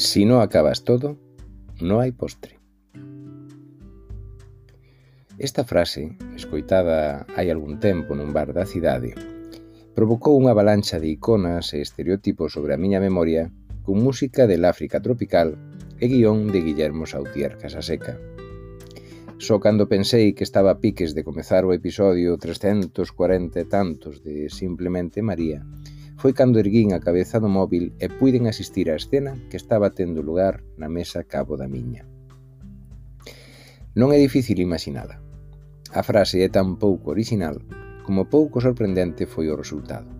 Si no acabas todo, no hai postre. Esta frase, escoitada hai algún tempo nun bar da cidade, provocou unha avalancha de iconas e estereotipos sobre a miña memoria con música del África tropical e guión de Guillermo Sautier Casaseca. Só cando pensei que estaba a piques de comezar o episodio 340 e tantos de Simplemente María, Foi cando erguín a cabeza do móvil e puiden asistir á escena que estaba tendo lugar na mesa cabo da miña. Non é difícil imaginala. A frase é tan pouco original como pouco sorprendente foi o resultado.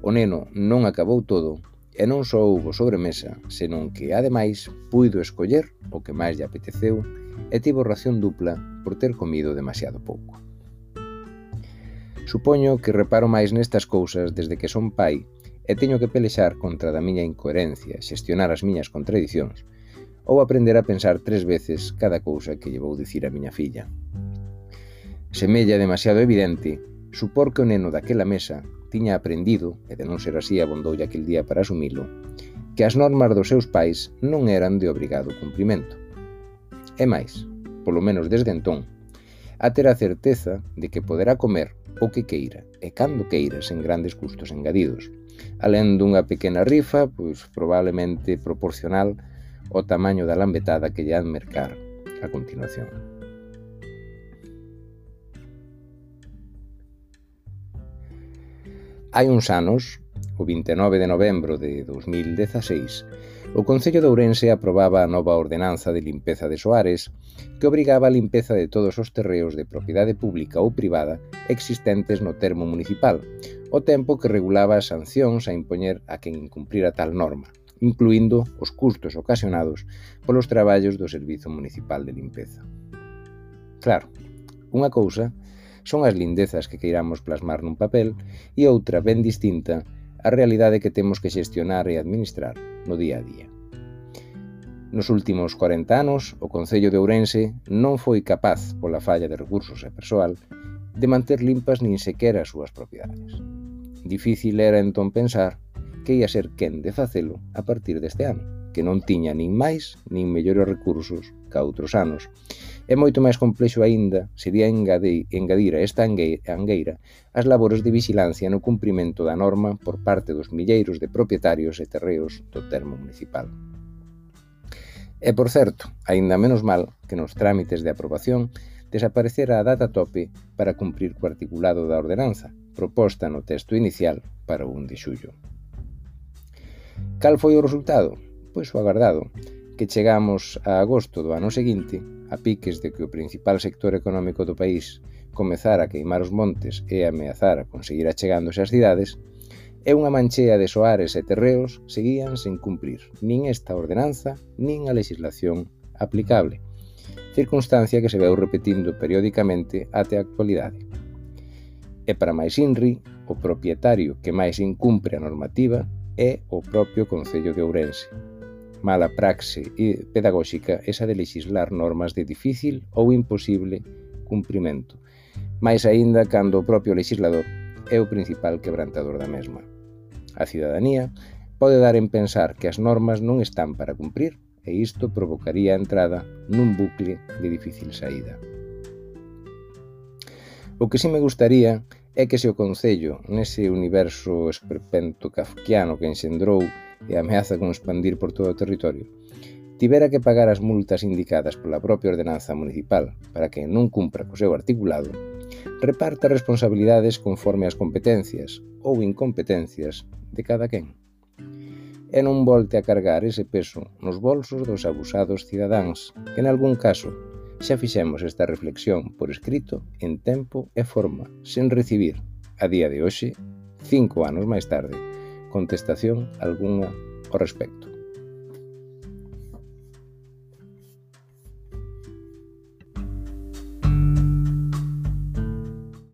O neno non acabou todo e non só houbo sobremesa, senón que, ademais, puido escoller o que máis lle apeteceu e tivo ración dupla por ter comido demasiado pouco. Supoño que reparo máis nestas cousas desde que son pai e teño que pelexar contra da miña incoherencia, xestionar as miñas contradicións ou aprender a pensar tres veces cada cousa que lle vou dicir a miña filla. Semella demasiado evidente supor que o neno daquela mesa tiña aprendido, e de non ser así abondoulle aquel día para asumilo, que as normas dos seus pais non eran de obrigado cumprimento. E máis, polo menos desde entón, a ter a certeza de que poderá comer o que queira e cando queira sen grandes custos engadidos. Alén dunha pequena rifa, pois probablemente proporcional ao tamaño da lambetada que lle han mercar a continuación. Hai uns anos, o 29 de novembro de 2016, O Concello de Ourense aprobaba a nova ordenanza de limpeza de Soares que obrigaba a limpeza de todos os terreos de propiedade pública ou privada existentes no termo municipal, o tempo que regulaba as sancións a impoñer a quen incumprira tal norma, incluindo os custos ocasionados polos traballos do Servizo Municipal de Limpeza. Claro, unha cousa son as lindezas que queiramos plasmar nun papel e outra ben distinta a realidade que temos que xestionar e administrar no día a día. Nos últimos 40 anos, o Concello de Ourense non foi capaz, pola falla de recursos e persoal, de manter limpas nin sequera as súas propiedades. Difícil era entón pensar que ia ser quen de facelo a partir deste ano, que non tiña nin máis nin mellores recursos ca outros anos, É moito máis complexo aínda sería engadir, engadir a esta angueira as labores de vixilancia no cumprimento da norma por parte dos milleiros de propietarios e terreos do termo municipal. E, por certo, aínda menos mal que nos trámites de aprobación desaparecera a data tope para cumprir co articulado da ordenanza, proposta no texto inicial para o 1 de xullo. Cal foi o resultado? Pois o agardado, que chegamos a agosto do ano seguinte, a piques de que o principal sector económico do país comezara a queimar os montes e ameazar a conseguir achegándose ás cidades, e unha manchea de soares e terreos seguían sen cumprir nin esta ordenanza nin a legislación aplicable, circunstancia que se veu repetindo periódicamente até a actualidade. E para máis INRI, o propietario que máis incumpre a normativa é o propio Concello de Ourense, mala praxe e pedagóxica esa de legislar normas de difícil ou imposible cumprimento, máis aínda cando o propio legislador é o principal quebrantador da mesma. A cidadanía pode dar en pensar que as normas non están para cumprir e isto provocaría a entrada nun bucle de difícil saída. O que si sí me gustaría é que se o Concello, nese universo esperpento kafkiano que enxendrou e ameaza con expandir por todo o territorio, tivera que pagar as multas indicadas pola propia ordenanza municipal para que non cumpra co seu articulado, reparta responsabilidades conforme ás competencias ou incompetencias de cada quen e non volte a cargar ese peso nos bolsos dos abusados cidadáns, que en algún caso xa fixemos esta reflexión por escrito en tempo e forma, sen recibir, a día de hoxe, cinco anos máis tarde, contestación alguna al respecto.